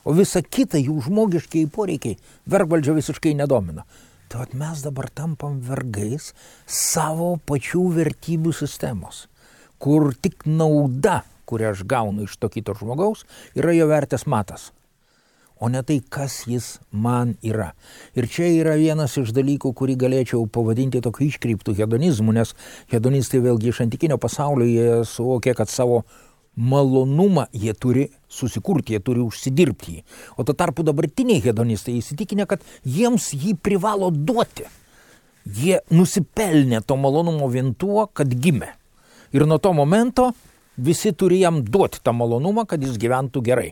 O visa kita jų žmogiškiai poreikiai vergvaldžio visiškai nedomina. Tai mes dabar tampam vergais savo pačių vertybių sistemos, kur tik nauda, kurią aš gaunu iš to kito žmogaus, yra jo vertės matas o ne tai, kas jis man yra. Ir čia yra vienas iš dalykų, kurį galėčiau pavadinti tokiu iškreiptų hedonizmu, nes hedonistai vėlgi iš antikinio pasaulio jie suvokė, kad savo malonumą jie turi susikurti, jie turi užsidirbti jį. O tuo tarpu dabartiniai hedonistai įsitikinę, kad jiems jį privalo duoti. Jie nusipelnė to malonumo vien tuo, kad gimė. Ir nuo to momento visi turi jam duoti tą malonumą, kad jis gyventų gerai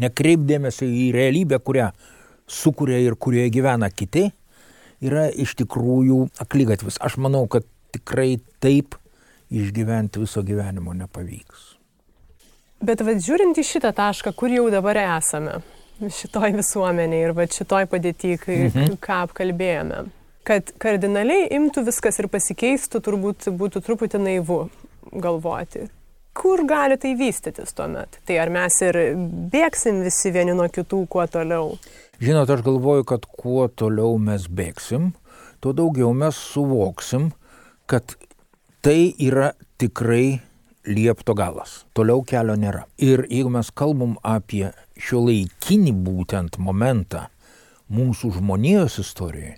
nekreipdėmėsio į realybę, kurią sukuria ir kurioje gyvena kiti, yra iš tikrųjų aklygatvis. Aš manau, kad tikrai taip išgyventi viso gyvenimo nepavyks. Bet vad žiūrint į šitą tašką, kur jau dabar esame, šitoj visuomeniai ir vad šitoj padėtį, kai, mhm. ką apkalbėjome, kad kardinaliai imtų viskas ir pasikeistų, turbūt būtų truputį naivu galvoti kur gali tai vystytis tuomet? Tai ar mes ir bėgsim visi vieni nuo kitų kuo toliau? Žinot, aš galvoju, kad kuo toliau mes bėgsim, tuo daugiau mes suvoksim, kad tai yra tikrai liepto galas. Toliau kelio nėra. Ir jeigu mes kalbam apie šio laikinį būtent momentą mūsų žmonijos istorijoje,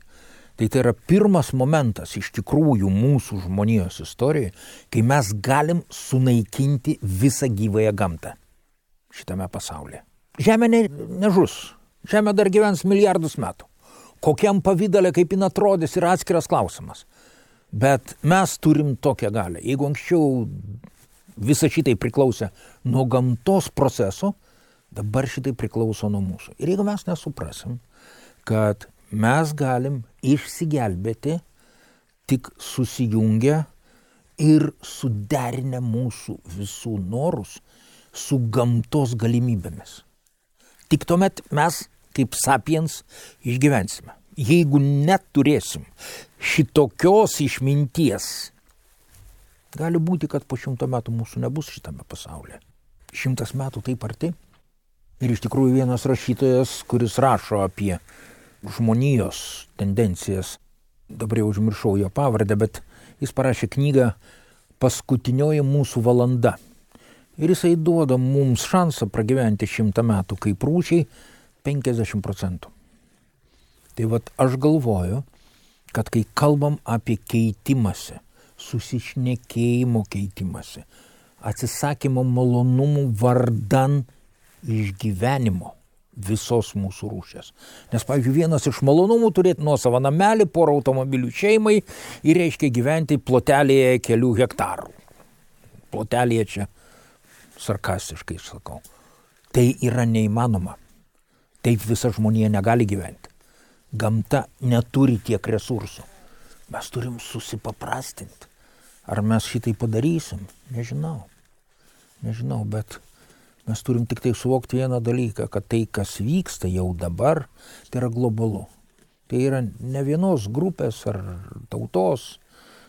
Tai tai yra pirmas momentas iš tikrųjų mūsų žmonijos istorijoje, kai mes galim sunaikinti visą gyvąją gamtą šitame pasaulyje. Žemė ne, nežus, Žemė dar gyvens milijardus metų. Kokiam pavydalė, kaip jin atrodys, yra atskiras klausimas. Bet mes turim tokią galę. Jeigu anksčiau visa šitai priklausė nuo gamtos proceso, dabar šitai priklauso nuo mūsų. Ir jeigu mes nesuprasim, kad mes galim išsigelbėti tik susijungę ir suderinę mūsų visų norus su gamtos galimybėmis. Tik tuomet mes, kaip sapiens, išgyvensime. Jeigu neturėsim šitokios išminties, gali būti, kad po šimto metų mūsų nebus šitame pasaulyje. Šimtas metų taip arti. Ir iš tikrųjų vienas rašytojas, kuris rašo apie žmonijos tendencijas. Dabar jau užmiršau jo pavardę, bet jis parašė knygą Paskutinioji mūsų valanda. Ir jisai duoda mums šansą pragyventi šimtą metų kaip rūšiai 50 procentų. Tai vad aš galvoju, kad kai kalbam apie keitimąsi, susišnekėjimo keitimąsi, atsisakymo malonumų vardan išgyvenimo, visos mūsų rūšės. Nes, pavyzdžiui, vienas iš malonumų turėti nuosavą namelį, porą automobilių šeimai ir reiškia gyventi plotelėje kelių hektarų. Plotelėje čia sarkastiškai sakau. Tai yra neįmanoma. Taip visa žmonija negali gyventi. Gamta neturi tiek resursų. Mes turim susipaprastinti. Ar mes šitai padarysim? Nežinau. Nežinau, bet mes turim tik tai suvokti vieną dalyką, kad tai, kas vyksta jau dabar, tai yra globalu. Tai yra ne vienos grupės ar tautos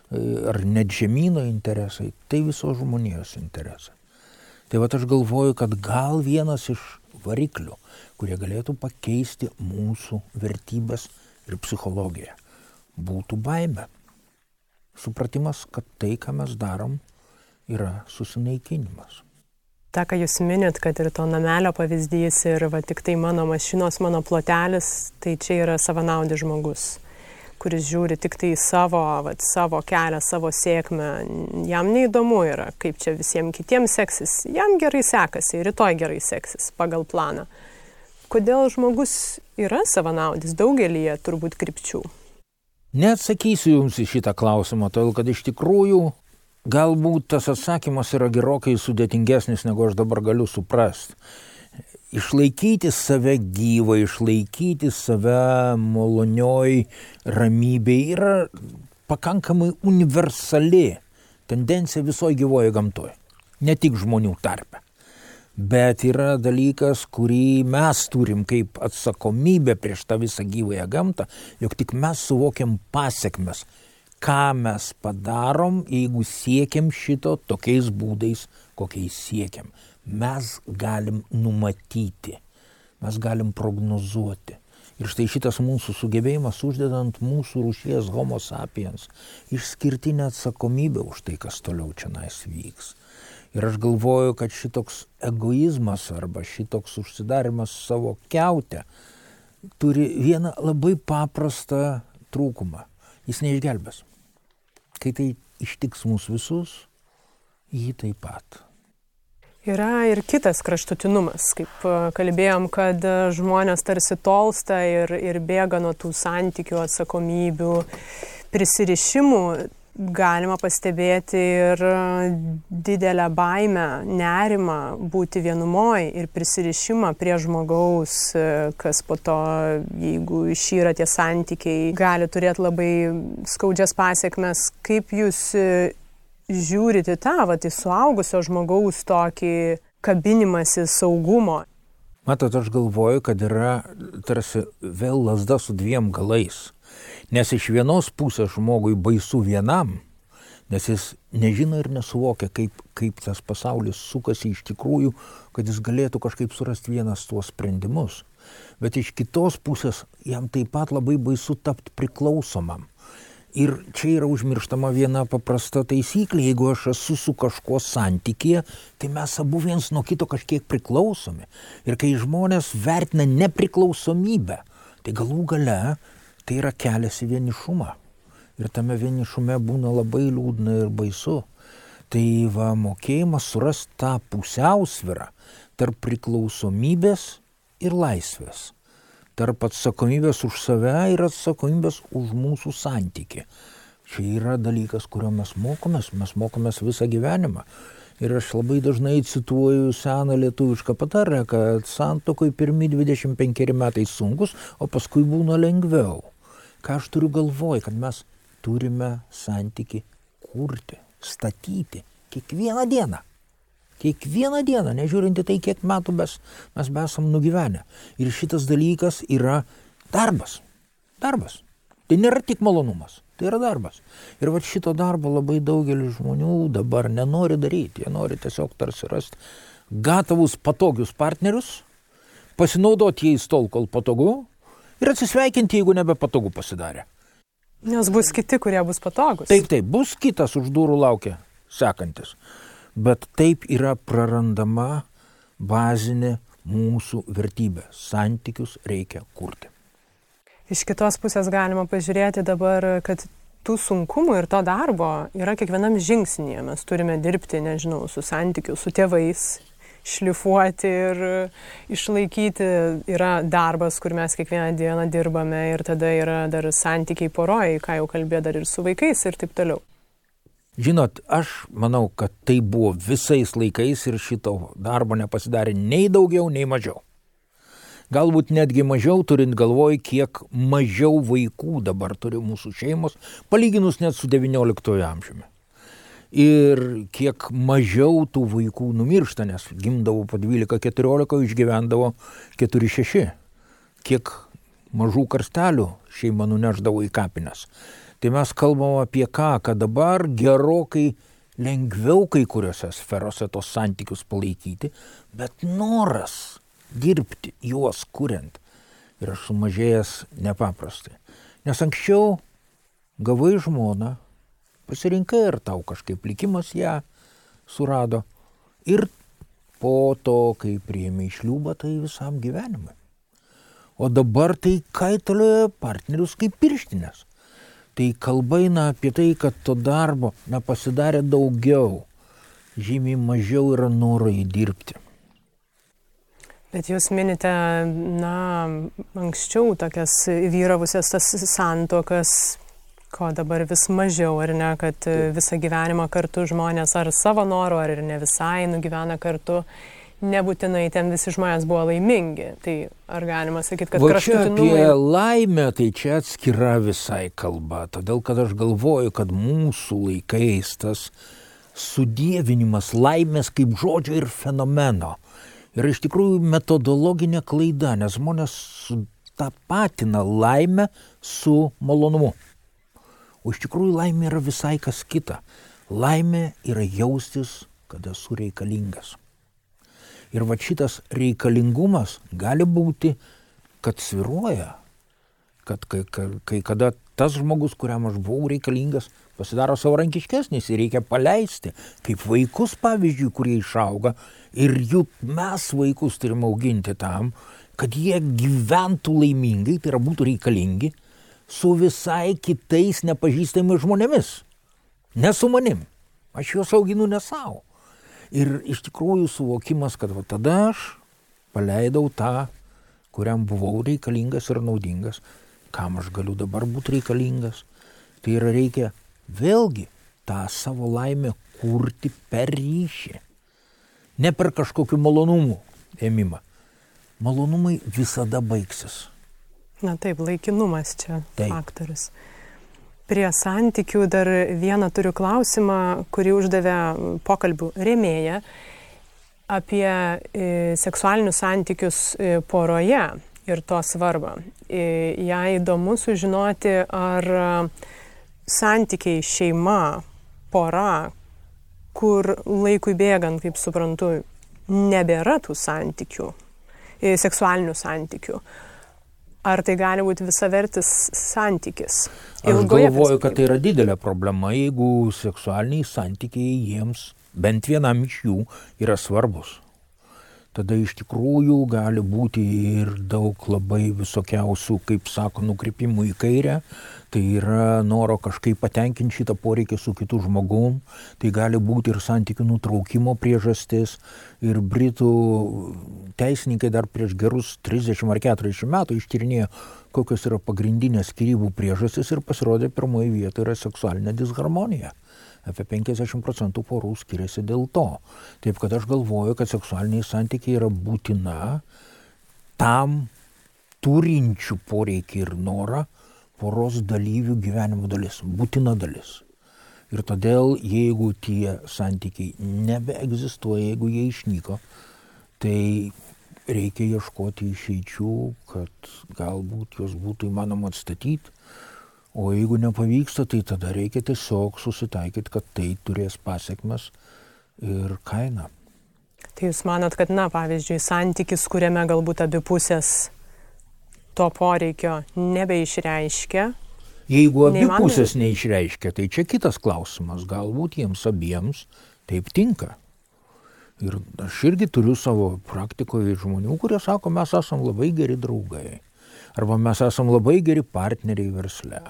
ar net žemynų interesai, tai visos žmonijos interesai. Tai va aš galvoju, kad gal vienas iš variklių, kurie galėtų pakeisti mūsų vertybės ir psichologiją, būtų baime. Supratimas, kad tai, ką mes darom, yra susinaikinimas. Ta, ką jūs minit, kad ir to namelio pavyzdys ir va, tik tai mano mašinos, mano plotelis, tai čia yra savanaudis žmogus kuris žiūri tik tai savo, vat, savo kelią, savo sėkmę, jam neįdomu yra, kaip čia visiems kitiems seksis. Jam gerai sekasi, rytoj gerai seksis pagal planą. Kodėl žmogus yra savanaudis daugelį turbūt krypčių? Neatsakysiu Jums į šitą klausimą, todėl kad iš tikrųjų galbūt tas atsakymas yra gerokai sudėtingesnis, negu aš dabar galiu suprasti išlaikyti save gyvą, išlaikyti save malonioj ramybėje yra pakankamai universali tendencija visoje gyvoje gamtoje, ne tik žmonių tarpe. Bet yra dalykas, kurį mes turim kaip atsakomybę prieš tą visą gyvąją gamtą, jog tik mes suvokiam pasiekmes, ką mes padarom, jeigu siekiam šito tokiais būdais, kokiais siekiam mes galim numatyti, mes galim prognozuoti. Ir štai šitas mūsų sugebėjimas uždedant mūsų rūšies homo sapiens išskirtinę atsakomybę už tai, kas toliau čia nais vyks. Ir aš galvoju, kad šitoks egoizmas arba šitoks užsidarimas savo keutę turi vieną labai paprastą trūkumą. Jis neišgelbės. Kai tai ištiks mūsų visus, jį taip pat. Yra ir kitas kraštutinumas, kaip e, kalbėjom, kad e, žmonės tarsi tolsta ir, ir bėga nuo tų santykių, atsakomybių, prisirišimų. Galima pastebėti ir e, didelę baimę, nerimą būti vienumoj ir prisirišimą prie žmogaus, kas po to, jeigu išyra tie santykiai, gali turėti labai skaudžias pasiekmes. Kaip jūs žiūrite tą, va, į suaugusio žmogaus tokį kabinimąsi saugumo? Matot, aš galvoju, kad yra tarsi vėl lasda su dviem galais. Nes iš vienos pusės žmogui baisu vienam, nes jis nežino ir nesuvokia, kaip, kaip tas pasaulis sukasi iš tikrųjų, kad jis galėtų kažkaip surasti vienas tuos sprendimus. Bet iš kitos pusės jam taip pat labai baisu tapti priklausomam. Ir čia yra užmirštama viena paprasta taisyklė, jeigu aš esu su kažkuo santykėje, tai mes abu viens nuo kito kažkiek priklausomi. Ir kai žmonės vertina nepriklausomybę, tai galų gale tai yra kelias į vienišumą. Ir tame vienišume būna labai liūdna ir baisu. Tai va mokėjimas surasti tą pusiausvirą tarp priklausomybės ir laisvės tarp atsakomybės už save ir atsakomybės už mūsų santyki. Čia yra dalykas, kurio mes mokomės, mes mokomės visą gyvenimą. Ir aš labai dažnai cituoju seną lietuvišką patarę, kad santokoj pirmi 25 metai sunkus, o paskui būna lengviau. Ką aš turiu galvoj, kad mes turime santyki kurti, statyti kiekvieną dieną. Kiekvieną dieną, nežiūrinti tai, kiek metų mes, mes esam nugyvenę. Ir šitas dalykas yra darbas. Darbas. Tai nėra tik malonumas, tai yra darbas. Ir va šito darbo labai daugelis žmonių dabar nenori daryti. Jie nori tiesiog tarsi rasti gatavus patogius partnerius, pasinaudoti jais tol, kol patogu ir atsisveikinti, jeigu nebepatogu pasidarė. Nes bus kiti, kurie bus patogus. Taip, taip, bus kitas už durų laukia sekantis bet taip yra prarandama bazinė mūsų vertybė. Santykius reikia kurti. Iš kitos pusės galima pažiūrėti dabar, kad tų sunkumų ir to darbo yra kiekvienam žingsnėje. Mes turime dirbti, nežinau, su santykiu, su tėvais, šlifuoti ir išlaikyti. Yra darbas, kur mes kiekvieną dieną dirbame ir tada yra dar santykiai poroj, ką jau kalbėjo dar ir su vaikais ir taip toliau. Žinot, aš manau, kad tai buvo visais laikais ir šito darbo nepasidarė nei daugiau, nei mažiau. Galbūt netgi mažiau turint galvoj, kiek mažiau vaikų dabar turi mūsų šeimos, palyginus net su XIX amžiumi. Ir kiek mažiau tų vaikų numiršta, nes gimdavo po 12-14, išgyvendavo 4-6. Kiek mažų karstelių šeima nuneždavo į kapines. Tai mes kalbam apie ką, kad dabar gerokai lengviau kai kuriuose sferose tos santykius palaikyti, bet noras dirbti juos kuriant yra sumažėjęs nepaprastai. Nes anksčiau gavai žmoną, pasirinkai ir tau kažkaip likimas ją surado ir po to, kai priėmė išliūbą, tai visam gyvenimui. O dabar tai kaitalioja partnerius kaip pirštinės. Tai kalba eina apie tai, kad to darbo nepasidarė daugiau, žymiai mažiau yra noro įdirbti. Bet jūs minite, na, anksčiau tokias vyravusias tas santokas, ko dabar vis mažiau, ar ne, kad visą gyvenimą kartu žmonės ar savo noro, ar ir ne visai nugyvena kartu nebūtinai ten visi žmonės buvo laimingi. Tai ar galima sakyti, kad kraštutinumai... Apie laimę tai čia atskira visai kalba, todėl kad aš galvoju, kad mūsų laikais tas sudėvinimas laimės kaip žodžio ir fenomeno yra iš tikrųjų metodologinė klaida, nes žmonės tapatina laimę su malonumu. O iš tikrųjų laimė yra visai kas kita. Laimė yra jaustis, kad esu reikalingas. Ir va šitas reikalingumas gali būti, kad sviruoja, kad kai, kai, kada tas žmogus, kuriam aš buvau reikalingas, pasidaro savarankiškesnis ir reikia paleisti, kaip vaikus, pavyzdžiui, kurie išauga ir jų mes vaikus turime auginti tam, kad jie gyventų laimingai, tai yra būtų reikalingi, su visai kitais nepažįstamais žmonėmis. Ne su manim. Aš juos auginu ne savo. Ir iš tikrųjų suvokimas, kad va tada aš paleidau tą, kuriam buvau reikalingas ir naudingas, kam aš galiu dabar būti reikalingas. Tai yra reikia vėlgi tą savo laimę kurti per ryšį. Ne per kažkokių malonumų ėmimą. Malonumai visada baigsis. Na taip, laikinumas čia taip. faktorius. Prie santykių dar vieną turiu klausimą, kurį uždavė pokalbių rėmėja apie e, seksualinius santykius e, poroje ir to svarbą. E, Jei įdomu sužinoti, ar santykiai šeima, pora, kur laikui bėgant, kaip suprantu, nebėra tų santykių, seksualinių santykių Ar tai gali būti visavertis santykis? Aš galvoju, kad tai yra didelė problema, jeigu seksualiniai santykiai jiems, bent vienam iš jų, yra svarbus. Tada iš tikrųjų gali būti ir daug labai visokiausių, kaip sako, nukrypimų į kairę, tai yra noro kažkaip patenkinti šitą poreikį su kitu žmogum, tai gali būti ir santykių nutraukimo priežastis. Ir Britų teisininkai dar prieš gerus 30 ar 40 metų ištyrinėjo, kokios yra pagrindinės skirybų priežastis ir pasirodė pirmoji vieta yra seksualinė disharmonija. Apie 50 procentų porų skiriasi dėl to. Taip kad aš galvoju, kad seksualiniai santykiai yra būtina tam turinčių poreikį ir norą poros dalyvių gyvenimo dalis, būtina dalis. Ir todėl, jeigu tie santykiai nebeegzistuoja, jeigu jie išnyko, tai reikia ieškoti išeičių, kad galbūt juos būtų įmanoma atstatyti. O jeigu nepavyksta, tai tada reikia tiesiog susitaikyti, kad tai turės pasiekmes ir kainą. Tai jūs manot, kad, na, pavyzdžiui, santykis, kuriame galbūt abi pusės to poreikio nebeišreiškia. Jeigu abi neįmanoma. pusės neišreiškia, tai čia kitas klausimas. Galbūt jiems abiems taip tinka. Ir aš irgi turiu savo praktikoje žmonių, kurie sako, mes esam labai geri draugai. Arba mes esam labai geri partneriai versle.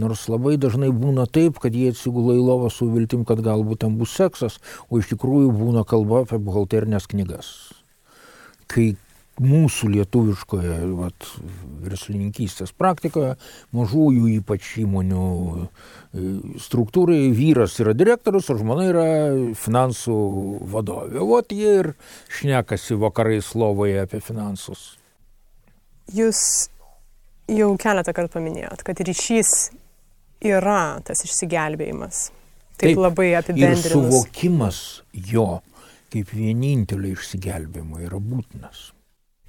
Nors labai dažnai būna taip, kad jie atsigula į lovą su viltim, kad galbūt ten bus seksas, o iš tikrųjų būna kalba apie buhalterinės knygas. Kai mūsų lietuviškoje vat, verslininkystės praktikoje, mažųjų ypač įmonių e, struktūrai vyras yra direktorius, o žmona yra finansų vadovė. Vat jie ir šnekasi vakarais lovoje apie finansus. Jūs jau keletą kartų paminėjot, kad ryšys yra tas išsigelbėjimas. Taip, Taip labai apibendrinus. Ir suvokimas jo kaip vienintelio išsigelbėjimo yra būtinas.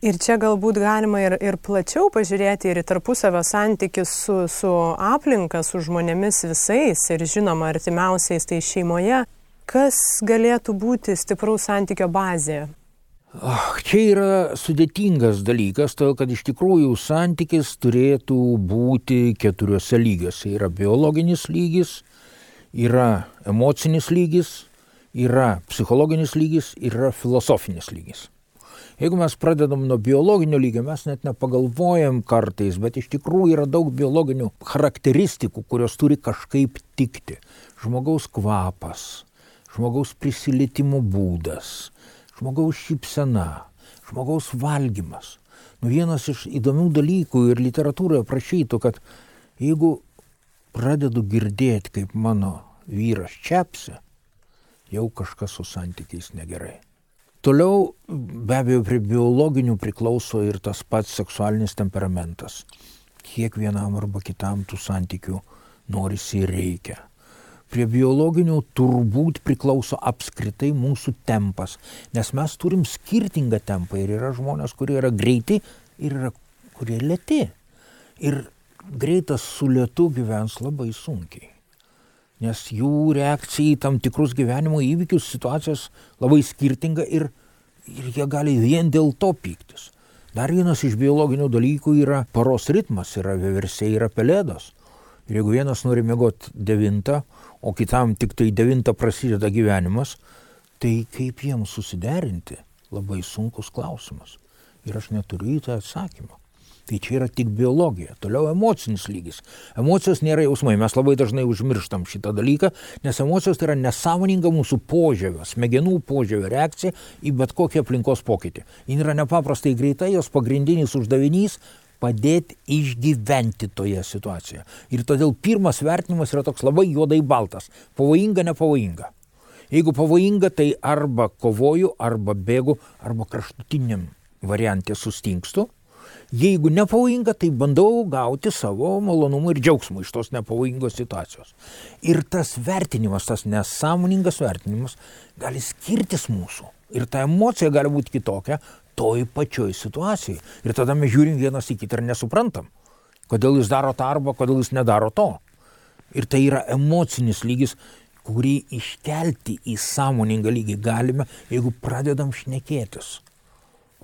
Ir čia galbūt galima ir, ir plačiau pažiūrėti ir į tarpusavio santykius su, su aplinka, su žmonėmis visais ir žinoma artimiausiais tai šeimoje. Kas galėtų būti stipraus santykio bazė? Oh, čia yra sudėtingas dalykas, todėl kad iš tikrųjų santykis turėtų būti keturiose lygiuose. Yra biologinis lygis, yra emocinis lygis, yra psichologinis lygis yra filosofinis lygis. Jeigu mes pradedam nuo biologinio lygio, mes net nepagalvojam kartais, bet iš tikrųjų yra daug biologinių charakteristikų, kurios turi kažkaip tikti. Žmogaus kvapas, žmogaus prisilietimo būdas, žmogaus šypsena, žmogaus valgymas. Nu, vienas iš įdomių dalykų ir literatūroje prašytų, kad jeigu pradedu girdėti, kaip mano vyras čiapsi, jau kažkas su santykiais negerai. Toliau be abejo prie biologinių priklauso ir tas pats seksualinis temperamentas. Kiek vienam arba kitam tų santykių norisi ir reikia. Prie biologinių turbūt priklauso apskritai mūsų tempas, nes mes turim skirtingą tempą ir yra žmonės, kurie yra greiti ir yra kurie lėti. Ir greitas su lietu gyvens labai sunkiai nes jų reakcija į tam tikrus gyvenimo įvykius, situacijas labai skirtinga ir, ir jie gali vien dėl to pyktis. Dar vienas iš biologinių dalykų yra paros ritmas, yra vieversiai, yra pelėdos. Ir jeigu vienas nori mėgoti devintą, o kitam tik tai devintą prasideda gyvenimas, tai kaip jiems susiderinti? Labai sunkus klausimas. Ir aš neturiu į tai atsakymą. Tai čia yra tik biologija. Toliau emocinis lygis. Emocijos nėra jausmai. Mes labai dažnai užmirštam šitą dalyką, nes emocijos tai yra nesąmoninga mūsų požiūrio, smegenų požiūrio reakcija į bet kokį aplinkos pokytį. Jis yra nepaprastai greita, jos pagrindinis uždavinys padėti išgyventi toje situacijoje. Ir todėl pirmas vertinimas yra toks labai juodai baltas. Pavojinga, nepavojinga. Jeigu pavojinga, tai arba kovoju, arba bėgu, arba kraštutiniam variantė sustingstu Jeigu nepavojinga, tai bandau gauti savo malonumą ir džiaugsmą iš tos nepavojingos situacijos. Ir tas vertinimas, tas nesąmoningas vertinimas gali skirtis mūsų. Ir ta emocija gali būti kitokia toj pačioj situacijai. Ir tada mes žiūrim vienas į kitą ir nesuprantam, kodėl jis daro tą arba kodėl jis nedaro to. Ir tai yra emocinis lygis, kurį iškelti į sąmoningą lygį galime, jeigu pradedam šnekėtis.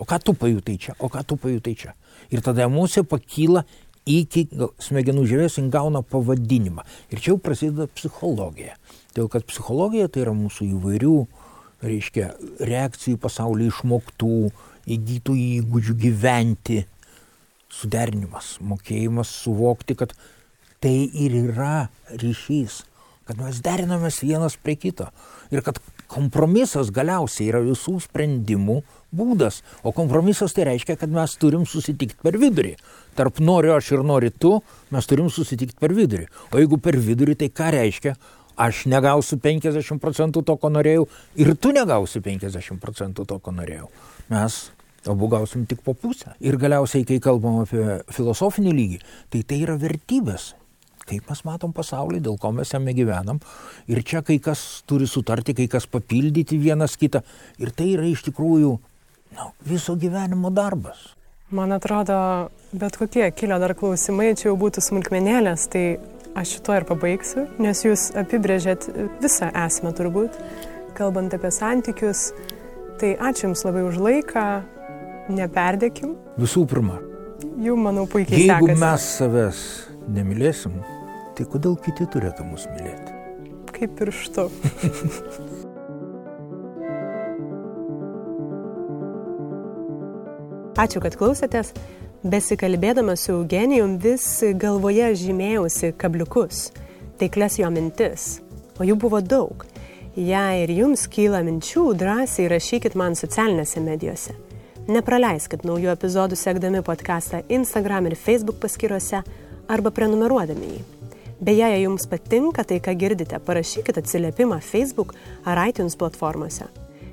O ką tu pajutai čia? O ką tu pajutai čia? Ir tada emocija pakyla iki smegenų žievės, jin gauna pavadinimą. Ir čia jau prasideda psichologija. Dėl kad psichologija tai yra mūsų įvairių, reiškia, reakcijų pasaulį išmoktų, įgytų įgūdžių gyventi, suderinimas, mokėjimas suvokti, kad tai ir yra ryšys, kad mes derinamės vienas prie kito ir kad kompromisas galiausiai yra visų sprendimų būdas. O kompromisas tai reiškia, kad mes turim susitikti per vidurį. Tarp noriu aš ir nori tu, mes turim susitikti per vidurį. O jeigu per vidurį, tai ką reiškia? Aš negausiu 50 procentų to, ko norėjau, ir tu negausi 50 procentų to, ko norėjau. Mes abu gausim tik po pusę. Ir galiausiai, kai kalbam apie filosofinį lygį, tai tai yra vertybės. Kaip mes matom pasaulį, dėl ko mes jame gyvenam. Ir čia kai kas turi sutarti, kai kas papildyti vienas kitą. Ir tai yra iš tikrųjų nu, viso gyvenimo darbas. Man atrodo, bet kokie kilę dar klausimai, čia jau būtų smulkmenėlės, tai aš šito ir pabaigsiu, nes jūs apibrėžėt visą esmę turbūt, kalbant apie santykius. Tai ačiū Jums labai už laiką, neperdėkim. Visų pirma. Jų, manau, puikiai. Jeigu sekasi. mes savęs nemylėsim, tai kodėl kiti turėtų mus mylėti? Kaip pirštu. Ačiū, kad klausėtės. Besikalbėdama su Eugenijum vis galvoje žymėjausi kabliukus, taiklės jo mintis, o jų buvo daug. Jei ir jums kyla minčių, drąsiai rašykit man socialinėse medijose. Nepraleiskit naujų epizodų sekdami podcastą Instagram ir Facebook paskyrose arba prenumeruodami jį. Beje, jei jums patinka tai, ką girdite, parašykit atsiliepimą Facebook ar iTunes platformose.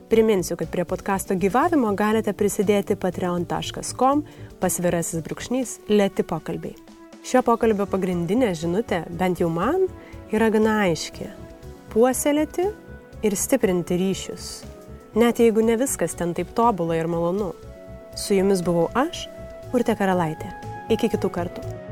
Priminsiu, kad prie podkasto gyvavimo galite prisidėti patreon.com pasvirasis brūkšnys lėti pokalbiai. Šio pokalbio pagrindinė žinutė, bent jau man, yra gana aiški - puoselėti ir stiprinti ryšius. Net jeigu ne viskas ten taip tobula ir malonu. Su jumis buvau aš, Urte Karalaitė. Iki kitų kartų.